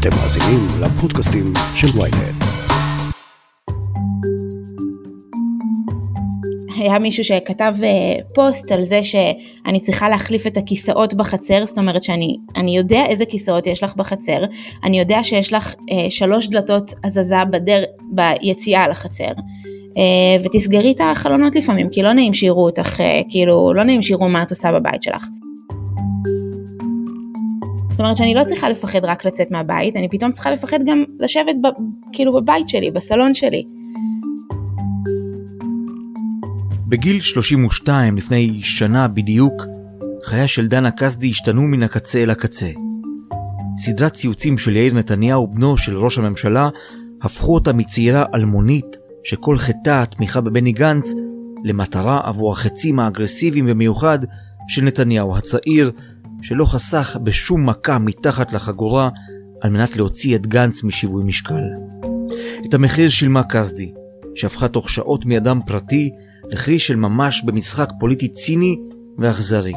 אתם מאזינים לפודקאסטים של ויינט. היה מישהו שכתב אה, פוסט על זה שאני צריכה להחליף את הכיסאות בחצר, זאת אומרת שאני יודע איזה כיסאות יש לך בחצר, אני יודע שיש לך אה, שלוש דלתות הזזה בדר, ביציאה לחצר. אה, ותסגרי את החלונות לפעמים, כי לא נעים שיראו אותך, אה, כאילו, לא נעים שיראו מה את עושה בבית שלך. זאת אומרת שאני לא צריכה לפחד רק לצאת מהבית, אני פתאום צריכה לפחד גם לשבת ב, כאילו בבית שלי, בסלון שלי. בגיל 32, לפני שנה בדיוק, חייה של דנה כסדי השתנו מן הקצה אל הקצה. סדרת ציוצים של יאיר נתניהו, בנו של ראש הממשלה, הפכו אותה מצעירה אלמונית, שכל חטאה התמיכה בבני גנץ, למטרה עבור החצים האגרסיביים במיוחד של נתניהו הצעיר, שלא חסך בשום מכה מתחת לחגורה על מנת להוציא את גנץ משיווי משקל. את המחיר שילמה כסדי, שהפכה תוך שעות מאדם פרטי לכלי של ממש במשחק פוליטי ציני ואכזרי.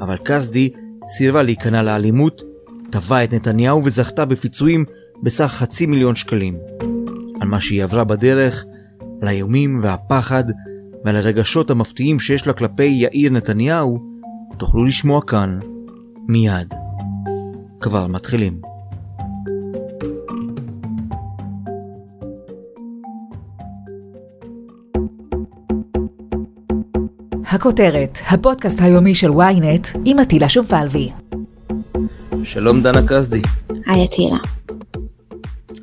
אבל כסדי סירבה להיכנע לאלימות, תבעה את נתניהו וזכתה בפיצויים בסך חצי מיליון שקלים. על מה שהיא עברה בדרך, על האיומים והפחד ועל הרגשות המפתיעים שיש לה כלפי יאיר נתניהו, תוכלו לשמוע כאן מיד. כבר מתחילים. הכותרת, הפודקאסט היומי של ynet עם עטילה שומפלבי. שלום דנה כסדי. היי עטילה.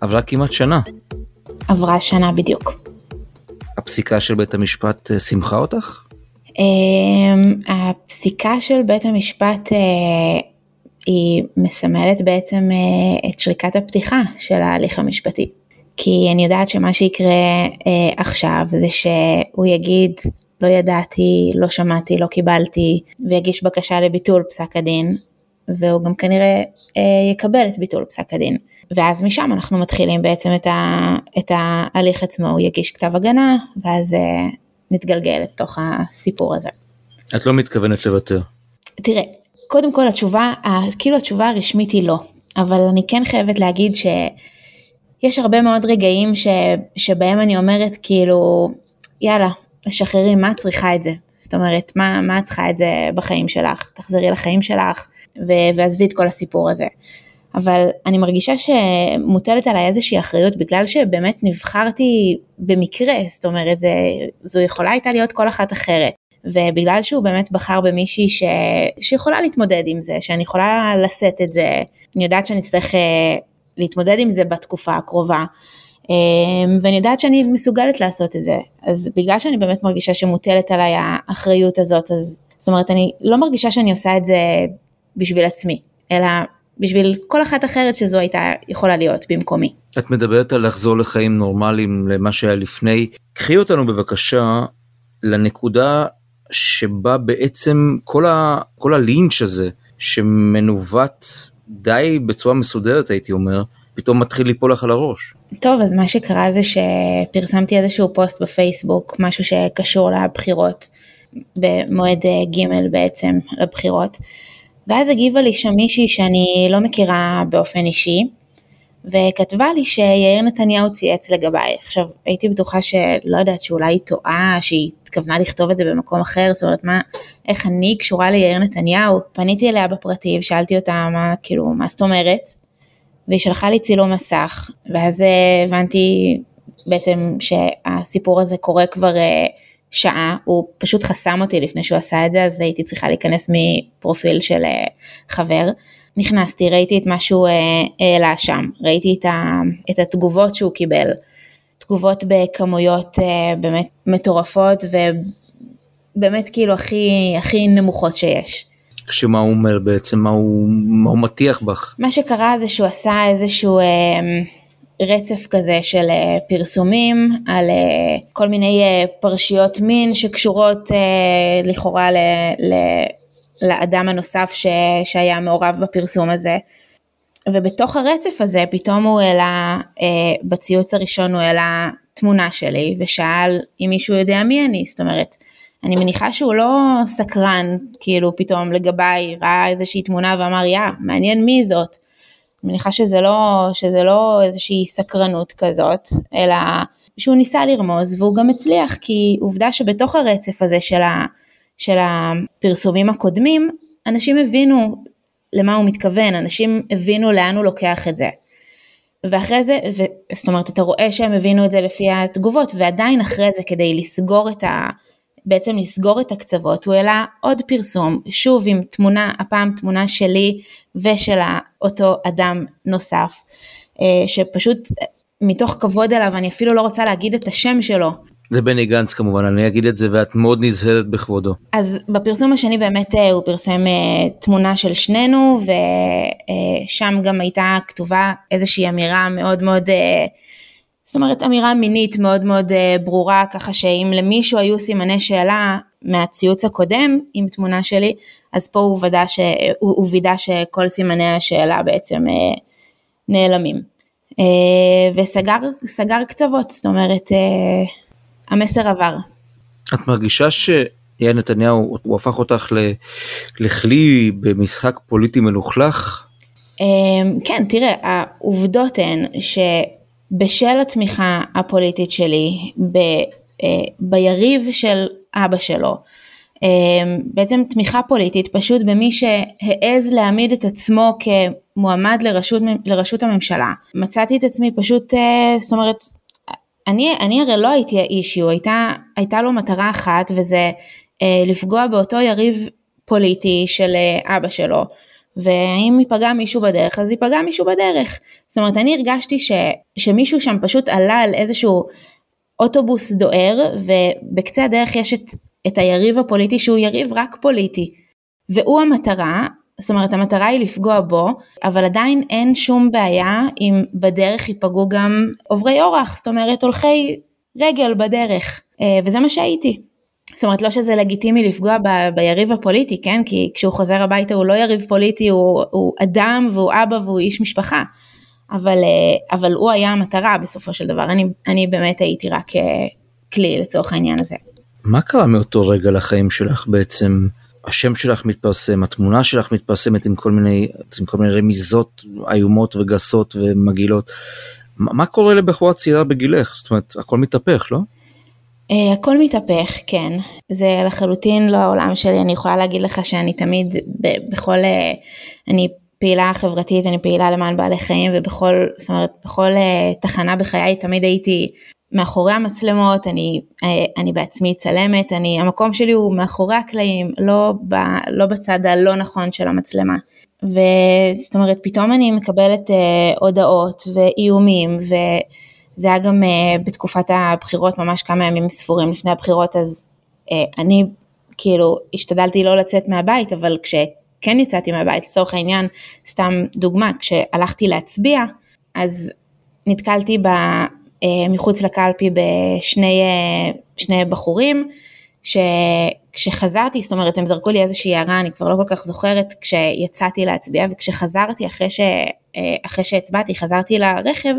עברה כמעט שנה. עברה שנה בדיוק. הפסיקה של בית המשפט אה, שימחה אותך? אמ, הפסיקה של בית המשפט אה, היא מסמלת בעצם אה, את שריקת הפתיחה של ההליך המשפטי. כי אני יודעת שמה שיקרה עכשיו זה שהוא יגיד לא ידעתי, לא שמעתי, לא קיבלתי, ויגיש בקשה לביטול פסק הדין, והוא גם כנראה אה, יקבל את ביטול פסק הדין. ואז משם אנחנו מתחילים בעצם את, ה, את ההליך עצמו, הוא יגיש כתב הגנה, ואז אה, נתגלגל לתוך הסיפור הזה. את לא מתכוונת לוותר. תראה, קודם כל התשובה, כאילו התשובה הרשמית היא לא, אבל אני כן חייבת להגיד שיש הרבה מאוד רגעים ש, שבהם אני אומרת כאילו, יאללה, שחררי, מה את צריכה את זה? זאת אומרת, מה, מה את צריכה את זה בחיים שלך? תחזרי לחיים שלך ועזבי את כל הסיפור הזה. אבל אני מרגישה שמוטלת עליי איזושהי אחריות בגלל שבאמת נבחרתי במקרה, זאת אומרת, זה, זו יכולה הייתה להיות כל אחת אחרת. ובגלל שהוא באמת בחר במישהי ש... שיכולה להתמודד עם זה, שאני יכולה לשאת את זה, אני יודעת שאני אצטרך אה, להתמודד עם זה בתקופה הקרובה. אמ, ואני יודעת שאני מסוגלת לעשות את זה, אז בגלל שאני באמת מרגישה שמוטלת עליי האחריות הזאת, אז זאת אומרת אני לא מרגישה שאני עושה את זה בשביל עצמי, אלא בשביל כל אחת אחרת שזו הייתה יכולה להיות במקומי. את מדברת על לחזור לחיים נורמליים למה שהיה לפני, קחי אותנו בבקשה לנקודה שבה בעצם כל, ה, כל הלינץ' הזה שמנווט די בצורה מסודרת הייתי אומר, פתאום מתחיל ליפול לך על הראש. טוב, אז מה שקרה זה שפרסמתי איזשהו פוסט בפייסבוק, משהו שקשור לבחירות, במועד אה, ג' בעצם לבחירות, ואז הגיבה לי שם מישהי שאני לא מכירה באופן אישי, וכתבה לי שיאיר נתניהו צייץ לגביי. עכשיו, הייתי בטוחה שלא יודעת שאולי היא טועה, שהיא התכוונה לכתוב את זה במקום אחר, זאת אומרת, מה, איך אני קשורה ליאיר נתניהו? פניתי אליה בפרטי ושאלתי אותה מה, כאילו, מה זאת אומרת? והיא שלחה לי צילום מסך, ואז אה, הבנתי בעצם שהסיפור הזה קורה כבר אה, שעה, הוא פשוט חסם אותי לפני שהוא עשה את זה, אז הייתי צריכה להיכנס מפרופיל של אה, חבר. נכנסתי, ראיתי את מה שהוא העלה שם, ראיתי את, ה, את התגובות שהוא קיבל, תגובות בכמויות באמת מטורפות ובאמת כאילו הכי, הכי נמוכות שיש. כשמה הוא אומר בעצם, מה הוא, מה הוא מטיח בך? מה שקרה זה שהוא עשה איזשהו אה, רצף כזה של אה, פרסומים על אה, כל מיני אה, פרשיות מין שקשורות לכאורה ל, ל, לאדם הנוסף ש, שהיה מעורב בפרסום הזה. ובתוך הרצף הזה פתאום הוא העלה, בציוץ הראשון הוא העלה תמונה שלי ושאל אם מישהו יודע מי אני, זאת אומרת, אני מניחה שהוא לא סקרן כאילו פתאום לגביי, ראה איזושהי תמונה ואמר יא, מעניין מי זאת. מניחה שזה לא, שזה לא איזושהי סקרנות כזאת, אלא שהוא ניסה לרמוז והוא גם הצליח, כי עובדה שבתוך הרצף הזה של, ה, של הפרסומים הקודמים, אנשים הבינו למה הוא מתכוון, אנשים הבינו לאן הוא לוקח את זה. ואחרי זה, ו, זאת אומרת, אתה רואה שהם הבינו את זה לפי התגובות, ועדיין אחרי זה, כדי לסגור את ה... בעצם לסגור את הקצוות, הוא העלה עוד פרסום, שוב עם תמונה, הפעם תמונה שלי ושל אותו אדם נוסף, אה, שפשוט מתוך כבוד אליו, אני אפילו לא רוצה להגיד את השם שלו. זה בני גנץ כמובן, אני אגיד את זה ואת מאוד נזהרת בכבודו. אז בפרסום השני באמת אה, הוא פרסם אה, תמונה של שנינו ושם גם הייתה כתובה איזושהי אמירה מאוד מאוד זאת אומרת אמירה מינית מאוד מאוד אה, ברורה ככה שאם למישהו היו סימני שאלה מהציוץ הקודם עם תמונה שלי אז פה הוא וידא, ש... הוא, הוא וידא שכל סימני השאלה בעצם אה, נעלמים אה, וסגר קצוות זאת אומרת המסר עבר. את מרגישה שיאיר נתניהו הוא הפך אותך לכלי במשחק פוליטי מלוכלך? כן תראה העובדות הן ש... בשל התמיכה הפוליטית שלי ב, אה, ביריב של אבא שלו, אה, בעצם תמיכה פוליטית פשוט במי שהעז להעמיד את עצמו כמועמד לראשות, לראשות הממשלה. מצאתי את עצמי פשוט, אה, זאת אומרת, אני, אני הרי לא הייתי האישיו, הייתה, הייתה לו מטרה אחת וזה לפגוע באותו יריב פוליטי של אבא שלו. ואם ייפגע מישהו בדרך אז ייפגע מישהו בדרך. זאת אומרת אני הרגשתי ש, שמישהו שם פשוט עלה על איזשהו אוטובוס דוהר ובקצה הדרך יש את, את היריב הפוליטי שהוא יריב רק פוליטי והוא המטרה זאת אומרת המטרה היא לפגוע בו אבל עדיין אין שום בעיה אם בדרך ייפגעו גם עוברי אורח זאת אומרת הולכי רגל בדרך אה, וזה מה שהייתי. זאת אומרת לא שזה לגיטימי לפגוע ב, ביריב הפוליטי, כן? כי כשהוא חוזר הביתה הוא לא יריב פוליטי, הוא, הוא אדם והוא אבא והוא איש משפחה. אבל, אה, אבל הוא היה המטרה בסופו של דבר, אני, אני באמת הייתי רק אה, כלי לצורך העניין הזה. מה קרה מאותו רגע לחיים שלך בעצם? השם שלך מתפרסם, התמונה שלך מתפרסמת עם כל מיני, עם כל מיני רמיזות איומות וגסות ומגעילות. מה קורה לבחורה צעירה בגילך? זאת אומרת, הכל מתהפך, לא? Uh, הכל מתהפך, כן. זה לחלוטין לא העולם שלי, אני יכולה להגיד לך שאני תמיד בכל, uh, אני פעילה חברתית, אני פעילה למען בעלי חיים ובכל, זאת אומרת, בכל uh, תחנה בחיי תמיד הייתי מאחורי המצלמות, אני, אני בעצמי צלמת, אני, המקום שלי הוא מאחורי הקלעים, לא, ב, לא בצד הלא נכון של המצלמה. וזאת אומרת, פתאום אני מקבלת uh, הודעות ואיומים ו... זה היה גם uh, בתקופת הבחירות, ממש כמה ימים ספורים לפני הבחירות, אז uh, אני כאילו השתדלתי לא לצאת מהבית, אבל כשכן יצאתי מהבית, לצורך העניין, סתם דוגמה, כשהלכתי להצביע, אז נתקלתי ב, uh, מחוץ לקלפי בשני בחורים, כשחזרתי, זאת אומרת הם זרקו לי איזושהי הערה, אני כבר לא כל כך זוכרת, כשיצאתי להצביע וכשחזרתי אחרי, ש, אחרי שהצבעתי, חזרתי לרכב,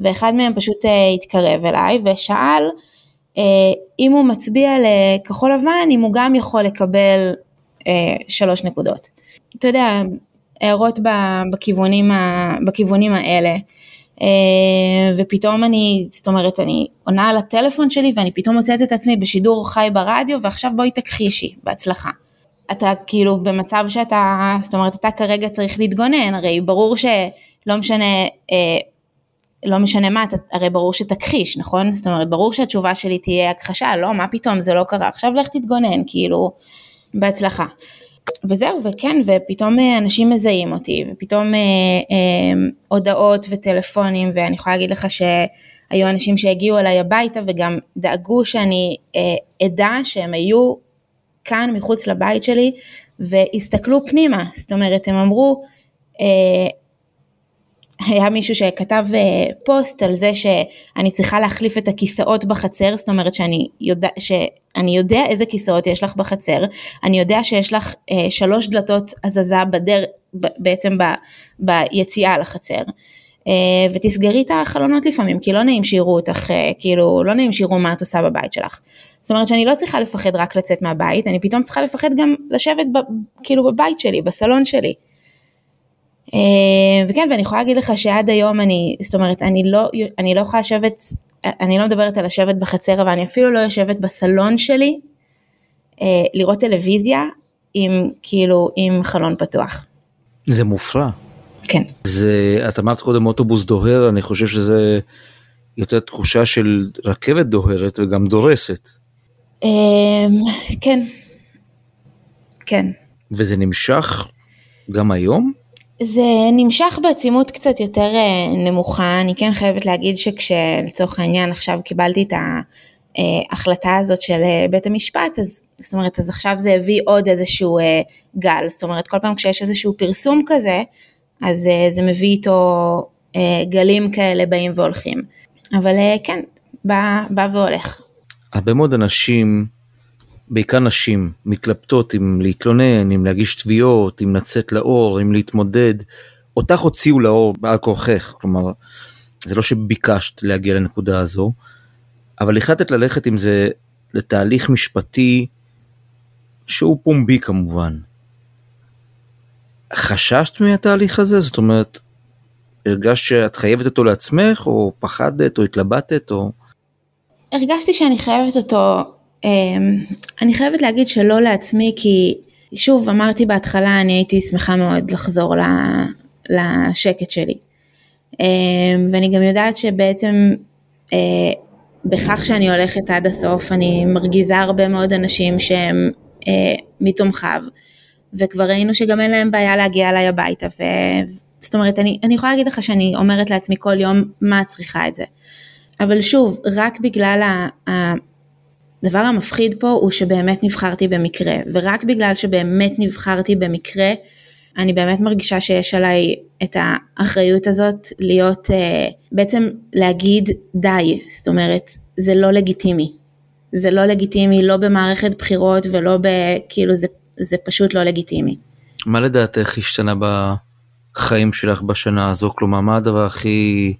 ואחד מהם פשוט אה, התקרב אליי ושאל אה, אם הוא מצביע לכחול לבן, אם הוא גם יכול לקבל אה, שלוש נקודות. אתה יודע, הערות בכיוונים, בכיוונים האלה. ופתאום אני, זאת אומרת, אני עונה על הטלפון שלי ואני פתאום מוצאת את עצמי בשידור חי ברדיו ועכשיו בואי תכחישי, בהצלחה. אתה כאילו במצב שאתה, זאת אומרת, אתה כרגע צריך להתגונן, הרי ברור שלא משנה לא משנה מה, אתה, הרי ברור שתכחיש, נכון? זאת אומרת, ברור שהתשובה שלי תהיה הכחשה, לא, מה פתאום, זה לא קרה, עכשיו לך תתגונן, כאילו, בהצלחה. וזהו, וכן, ופתאום אה, אנשים מזהים אותי, ופתאום אה, אה, הודעות וטלפונים, ואני יכולה להגיד לך שהיו אנשים שהגיעו אליי הביתה וגם דאגו שאני אה, אדע שהם היו כאן מחוץ לבית שלי, והסתכלו פנימה, זאת אומרת, הם אמרו, אה, היה מישהו שכתב אה, פוסט על זה שאני צריכה להחליף את הכיסאות בחצר, זאת אומרת שאני יודע, שאני יודע איזה כיסאות יש לך בחצר, אני יודע שיש לך אה, שלוש דלתות הזזה בדר, בעצם ב, ביציאה לחצר. אה, ותסגרי את החלונות לפעמים, כי לא נעים שיראו אותך, כאילו לא נעים שיראו מה את עושה בבית שלך. זאת אומרת שאני לא צריכה לפחד רק לצאת מהבית, אני פתאום צריכה לפחד גם לשבת ב, כאילו בבית שלי, בסלון שלי. אה, וכן, ואני יכולה להגיד לך שעד היום אני, זאת אומרת, אני לא, אני לא יכולה לשבת, אני לא מדברת על לשבת בחצר, אבל אני אפילו לא יושבת בסלון שלי אה, לראות טלוויזיה עם כאילו עם חלון פתוח. זה מופרע. כן. זה, את אמרת קודם אוטובוס דוהר, אני חושב שזה יותר תחושה של רכבת דוהרת וגם דורסת. אמ, כן. כן. וזה נמשך גם היום? זה נמשך בעצימות קצת יותר אה, נמוכה, אני כן חייבת להגיד שכשלצורך העניין עכשיו קיבלתי את ההחלטה הזאת של אה, בית המשפט, אז זאת אומרת, אז עכשיו זה הביא עוד איזשהו אה, גל, זאת אומרת, כל פעם כשיש איזשהו פרסום כזה, אז זה מביא איתו גלים כאלה באים והולכים. אבל כן, בא, בא והולך. הרבה מאוד אנשים בעיקר נשים מתלבטות אם להתלונן, אם להגיש תביעות, אם לצאת לאור, אם להתמודד. אותך הוציאו לאור בעל כורכך, כלומר, זה לא שביקשת להגיע לנקודה הזו, אבל החלטת ללכת עם זה לתהליך משפטי שהוא פומבי כמובן. חששת מהתהליך הזה? זאת אומרת, הרגשת שאת חייבת אותו לעצמך, או פחדת, או התלבטת, או... הרגשתי שאני חייבת אותו אני חייבת להגיד שלא לעצמי כי שוב אמרתי בהתחלה אני הייתי שמחה מאוד לחזור לשקט שלי. אמ, ואני גם יודעת שבעצם אה, בכך שאני הולכת עד הסוף אני מרגיזה הרבה מאוד אנשים שהם אה, מתומכיו וכבר ראינו שגם אין להם בעיה להגיע אליי הביתה ו... זאת אומרת אני, אני יכולה להגיד לך שאני אומרת לעצמי כל יום מה צריכה את זה? אבל שוב רק בגלל ה... הדבר המפחיד פה הוא שבאמת נבחרתי במקרה, ורק בגלל שבאמת נבחרתי במקרה, אני באמת מרגישה שיש עליי את האחריות הזאת להיות, אה, בעצם להגיד די, זאת אומרת, זה לא לגיטימי. זה לא לגיטימי, לא במערכת בחירות ולא ב... כאילו זה, זה פשוט לא לגיטימי. מה לדעתך השתנה בחיים שלך בשנה הזו? כלומר, מה הדבר הכי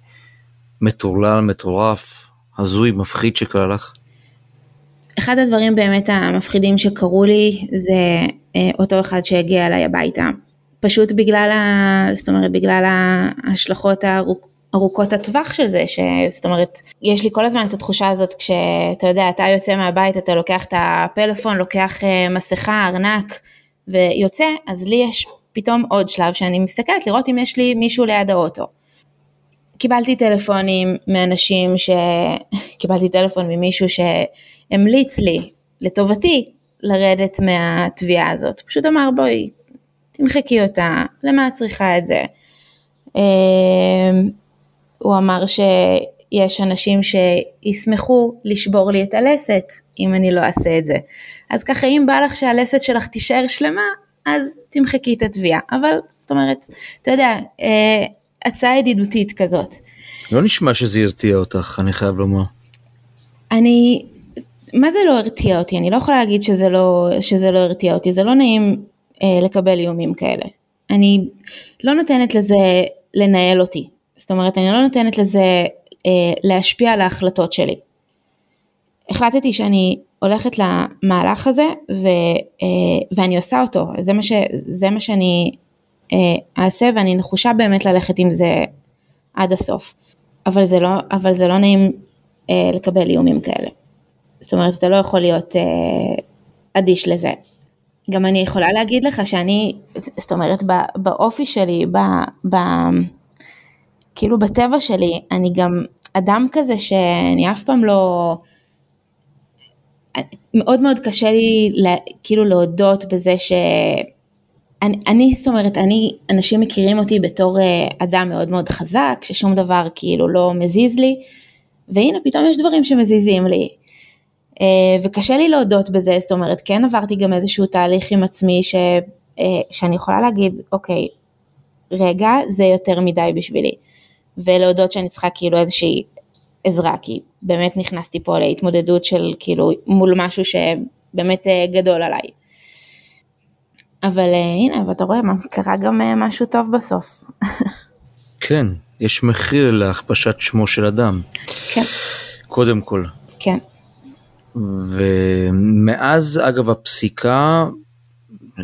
מטורלל, מטורף, הזוי, מפחיד שקרה לך? אחד הדברים באמת המפחידים שקרו לי זה אה, אותו אחד שהגיע אליי הביתה. פשוט בגלל, ה, זאת אומרת, בגלל ההשלכות הארוכ, ארוכות הטווח של זה, ש, זאת אומרת, יש לי כל הזמן את התחושה הזאת כשאתה יודע, אתה יוצא מהבית, אתה לוקח את הפלאפון, לוקח אה, מסכה, ארנק ויוצא, אז לי יש פתאום עוד שלב שאני מסתכלת לראות אם יש לי מישהו ליד האוטו. קיבלתי טלפונים מאנשים ש... קיבלתי טלפון ממישהו ש... המליץ לי, לטובתי, לרדת מהתביעה הזאת. פשוט אמר בואי, תמחקי אותה, למה את צריכה את זה? אמ, הוא אמר שיש אנשים שישמחו לשבור לי את הלסת אם אני לא אעשה את זה. אז ככה אם בא לך שהלסת שלך תישאר שלמה, אז תמחקי את התביעה. אבל זאת אומרת, אתה יודע, אה, הצעה ידידותית כזאת. לא נשמע שזה הרתיע אותך, אני חייב לומר. אני מה זה לא הרתיע אותי? אני לא יכולה להגיד שזה לא, שזה לא הרתיע אותי, זה לא נעים אה, לקבל איומים כאלה. אני לא נותנת לזה לנהל אותי, זאת אומרת אני לא נותנת לזה אה, להשפיע על ההחלטות שלי. החלטתי שאני הולכת למהלך הזה ו, אה, ואני עושה אותו, זה מה, ש, זה מה שאני אה, אעשה ואני נחושה באמת ללכת עם זה עד הסוף. אבל זה לא, אבל זה לא נעים אה, לקבל איומים כאלה. זאת אומרת, אתה לא יכול להיות אה, אדיש לזה. גם אני יכולה להגיד לך שאני, זאת אומרת, באופי שלי, ב, ב, כאילו בטבע שלי, אני גם אדם כזה שאני אף פעם לא... מאוד מאוד קשה לי לה, כאילו להודות בזה ש... אני, אני, זאת אומרת, אני, אנשים מכירים אותי בתור אה, אדם מאוד מאוד חזק, ששום דבר כאילו לא מזיז לי, והנה פתאום יש דברים שמזיזים לי. אה, וקשה לי להודות בזה, זאת אומרת, כן עברתי גם איזשהו תהליך עם עצמי ש, אה, שאני יכולה להגיד, אוקיי, רגע, זה יותר מדי בשבילי. ולהודות שאני צריכה כאילו איזושהי עזרה, כי באמת נכנסתי פה להתמודדות של כאילו מול משהו שבאמת אה, גדול עליי. אבל הנה, ואתה רואה, קרה גם משהו טוב בסוף. כן, יש מחיר להכפשת שמו של אדם. כן. קודם כל. כן. ומאז אגב הפסיקה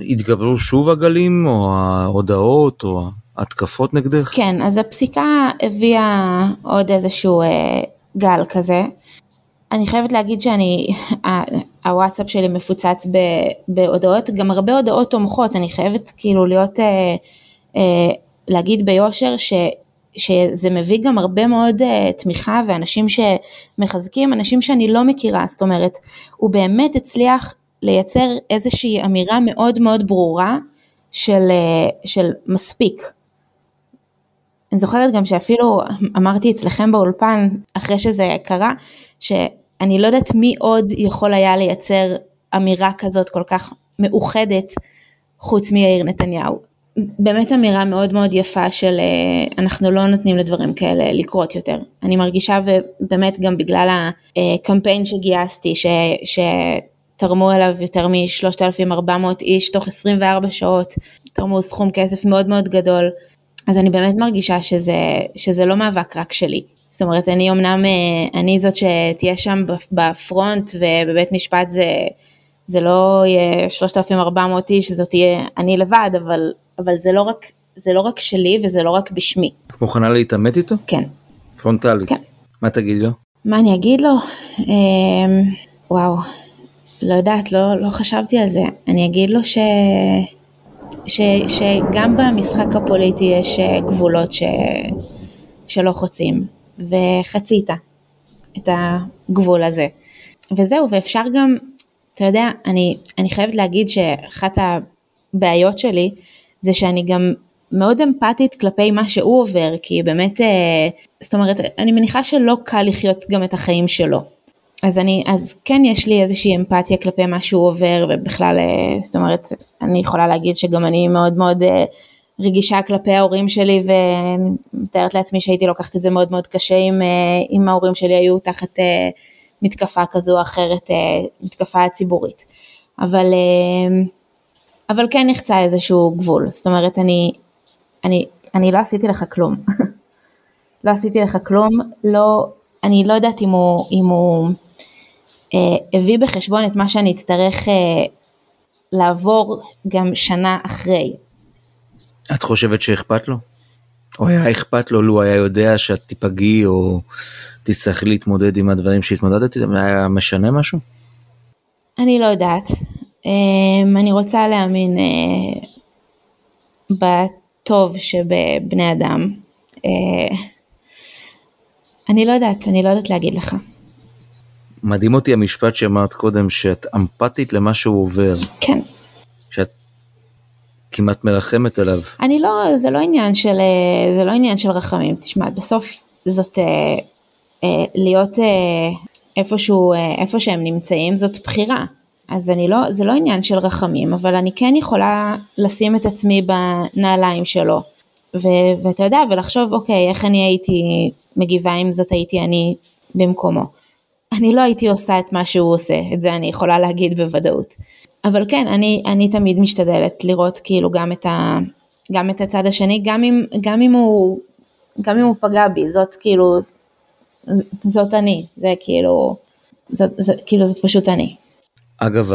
התגברו שוב הגלים או ההודעות או התקפות נגדך? כן, אז הפסיקה הביאה עוד איזשהו אה, גל כזה. אני חייבת להגיד שאני, הוואטסאפ שלי מפוצץ ב, בהודעות, גם הרבה הודעות תומכות, אני חייבת כאילו להיות, אה, אה, להגיד ביושר ש, שזה מביא גם הרבה מאוד אה, תמיכה ואנשים שמחזקים, אנשים שאני לא מכירה, זאת אומרת, הוא באמת הצליח לייצר איזושהי אמירה מאוד מאוד ברורה של, אה, של מספיק. אני זוכרת גם שאפילו אמרתי אצלכם באולפן, אחרי שזה קרה, שאני לא יודעת מי עוד יכול היה לייצר אמירה כזאת כל כך מאוחדת חוץ מיאיר נתניהו. באמת אמירה מאוד מאוד יפה של אה, אנחנו לא נותנים לדברים כאלה לקרות יותר. אני מרגישה ובאמת גם בגלל הקמפיין שגייסתי ש, שתרמו אליו יותר מ-3,400 איש תוך 24 שעות, תרמו סכום כסף מאוד מאוד גדול. אז אני באמת מרגישה שזה, שזה לא מאבק רק שלי. זאת אומרת, אני אמנם, אה, אני זאת שתהיה שם בפרונט ובבית משפט זה, זה לא יהיה 3,400 איש, זאת תהיה אני לבד, אבל, אבל זה, לא רק, זה לא רק שלי וזה לא רק בשמי. את מוכנה להתעמת איתו? כן. פרונטלית? כן. מה תגיד לו? מה אני אגיד לו? אמ, וואו, לא יודעת, לא, לא חשבתי על זה. אני אגיד לו ש... ש, שגם במשחק הפוליטי יש אה, גבולות ש, שלא חוצים, וחצית את הגבול הזה. וזהו, ואפשר גם, אתה יודע, אני, אני חייבת להגיד שאחת הבעיות שלי זה שאני גם מאוד אמפתית כלפי מה שהוא עובר, כי באמת, אה, זאת אומרת, אני מניחה שלא קל לחיות גם את החיים שלו. אז אני, אז כן יש לי איזושהי אמפתיה כלפי מה שהוא עובר ובכלל, אה, זאת אומרת, אני יכולה להגיד שגם אני מאוד מאוד אה, רגישה כלפי ההורים שלי ומתארת לעצמי שהייתי לוקחת את זה מאוד מאוד קשה אם, אם ההורים שלי היו תחת מתקפה כזו או אחרת, מתקפה ציבורית. אבל, אבל כן נחצה איזשהו גבול, זאת אומרת אני, אני, אני לא עשיתי לך כלום, לא עשיתי לך כלום, לא, אני לא יודעת אם הוא, אם הוא אה, הביא בחשבון את מה שאני אצטרך אה, לעבור גם שנה אחרי. את חושבת שאכפת לו? או היה אכפת לו לו היה יודע שאת תיפגעי או תצטרכי להתמודד עם הדברים שהתמודדת איתם? היה משנה משהו? אני לא יודעת. אה, אני רוצה להאמין בטוב שבבני אדם. אני לא יודעת, אני לא יודעת להגיד לך. מדהים אותי המשפט שאמרת קודם, שאת אמפתית למה שהוא עובר. כן. שאת כמעט מרחמת עליו. אני לא, זה לא עניין של, אה, זה לא עניין של רחמים, תשמע, בסוף זאת אה, אה, להיות אה, איפשהו, אה, איפה שהם נמצאים, זאת בחירה. אז אני לא, זה לא עניין של רחמים, אבל אני כן יכולה לשים את עצמי בנעליים שלו. ו- ואתה יודע, ולחשוב, אוקיי, איך אני הייתי מגיבה אם זאת הייתי אני במקומו. אני לא הייתי עושה את מה שהוא עושה, את זה אני יכולה להגיד בוודאות. אבל כן, אני, אני תמיד משתדלת לראות כאילו גם את, ה, גם את הצד השני, גם אם, גם, אם הוא, גם אם הוא פגע בי, זאת כאילו, זאת אני, זה כאילו, זאת, זאת, כאילו זאת פשוט אני. אגב,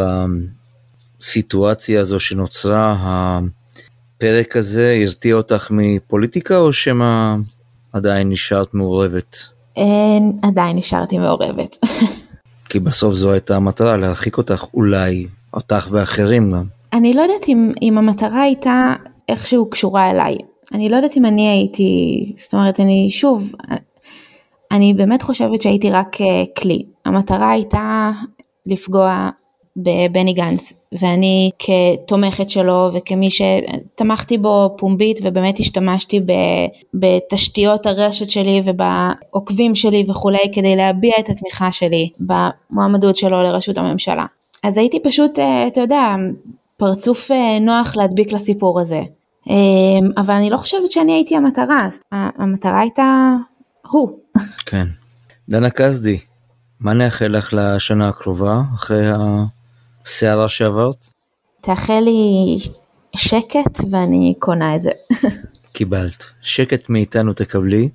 הסיטואציה הזו שנוצרה, הפרק הזה הרתיע אותך מפוליטיקה או שמא עדיין נשארת מעורבת? אין, עדיין נשארתי מעורבת. כי בסוף זו הייתה המטרה, להרחיק אותך אולי, אותך ואחרים גם. אני לא יודעת אם, אם המטרה הייתה איכשהו קשורה אליי. אני לא יודעת אם אני הייתי, זאת אומרת, אני שוב, אני באמת חושבת שהייתי רק אה, כלי. המטרה הייתה לפגוע בבני גנץ, ואני כתומכת שלו וכמי שתמכתי בו פומבית ובאמת השתמשתי בתשתיות הרשת שלי ובעוקבים שלי וכולי כדי להביע את התמיכה שלי במועמדות שלו לראשות הממשלה. אז הייתי פשוט, אה, אתה יודע, פרצוף אה, נוח להדביק לסיפור הזה. אה, אבל אני לא חושבת שאני הייתי המטרה, המטרה הייתה הוא. כן. דנה כסדי, מה נאחל לך לשנה הקרובה אחרי הסערה שעברת? תאחל לי שקט ואני קונה את זה. קיבלת. שקט מאיתנו תקבלי.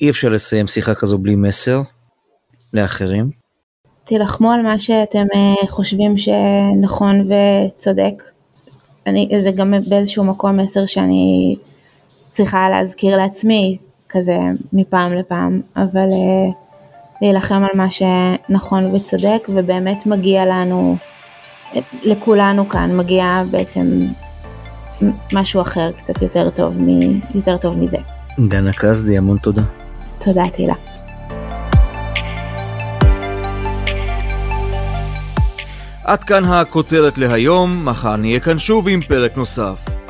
אי אפשר לסיים שיחה כזו בלי מסר לאחרים. תילחמו על מה שאתם אה, חושבים שנכון וצודק. אני, זה גם באיזשהו מקום מסר שאני צריכה להזכיר לעצמי כזה מפעם לפעם, אבל uh, להילחם על מה שנכון וצודק ובאמת מגיע לנו, לכולנו כאן מגיע בעצם משהו אחר קצת יותר טוב, מ, יותר טוב מזה. דנה קסדי, המון תודה. תודה תהילה. עד כאן הכותרת להיום, מחר נהיה כאן שוב עם פרק נוסף.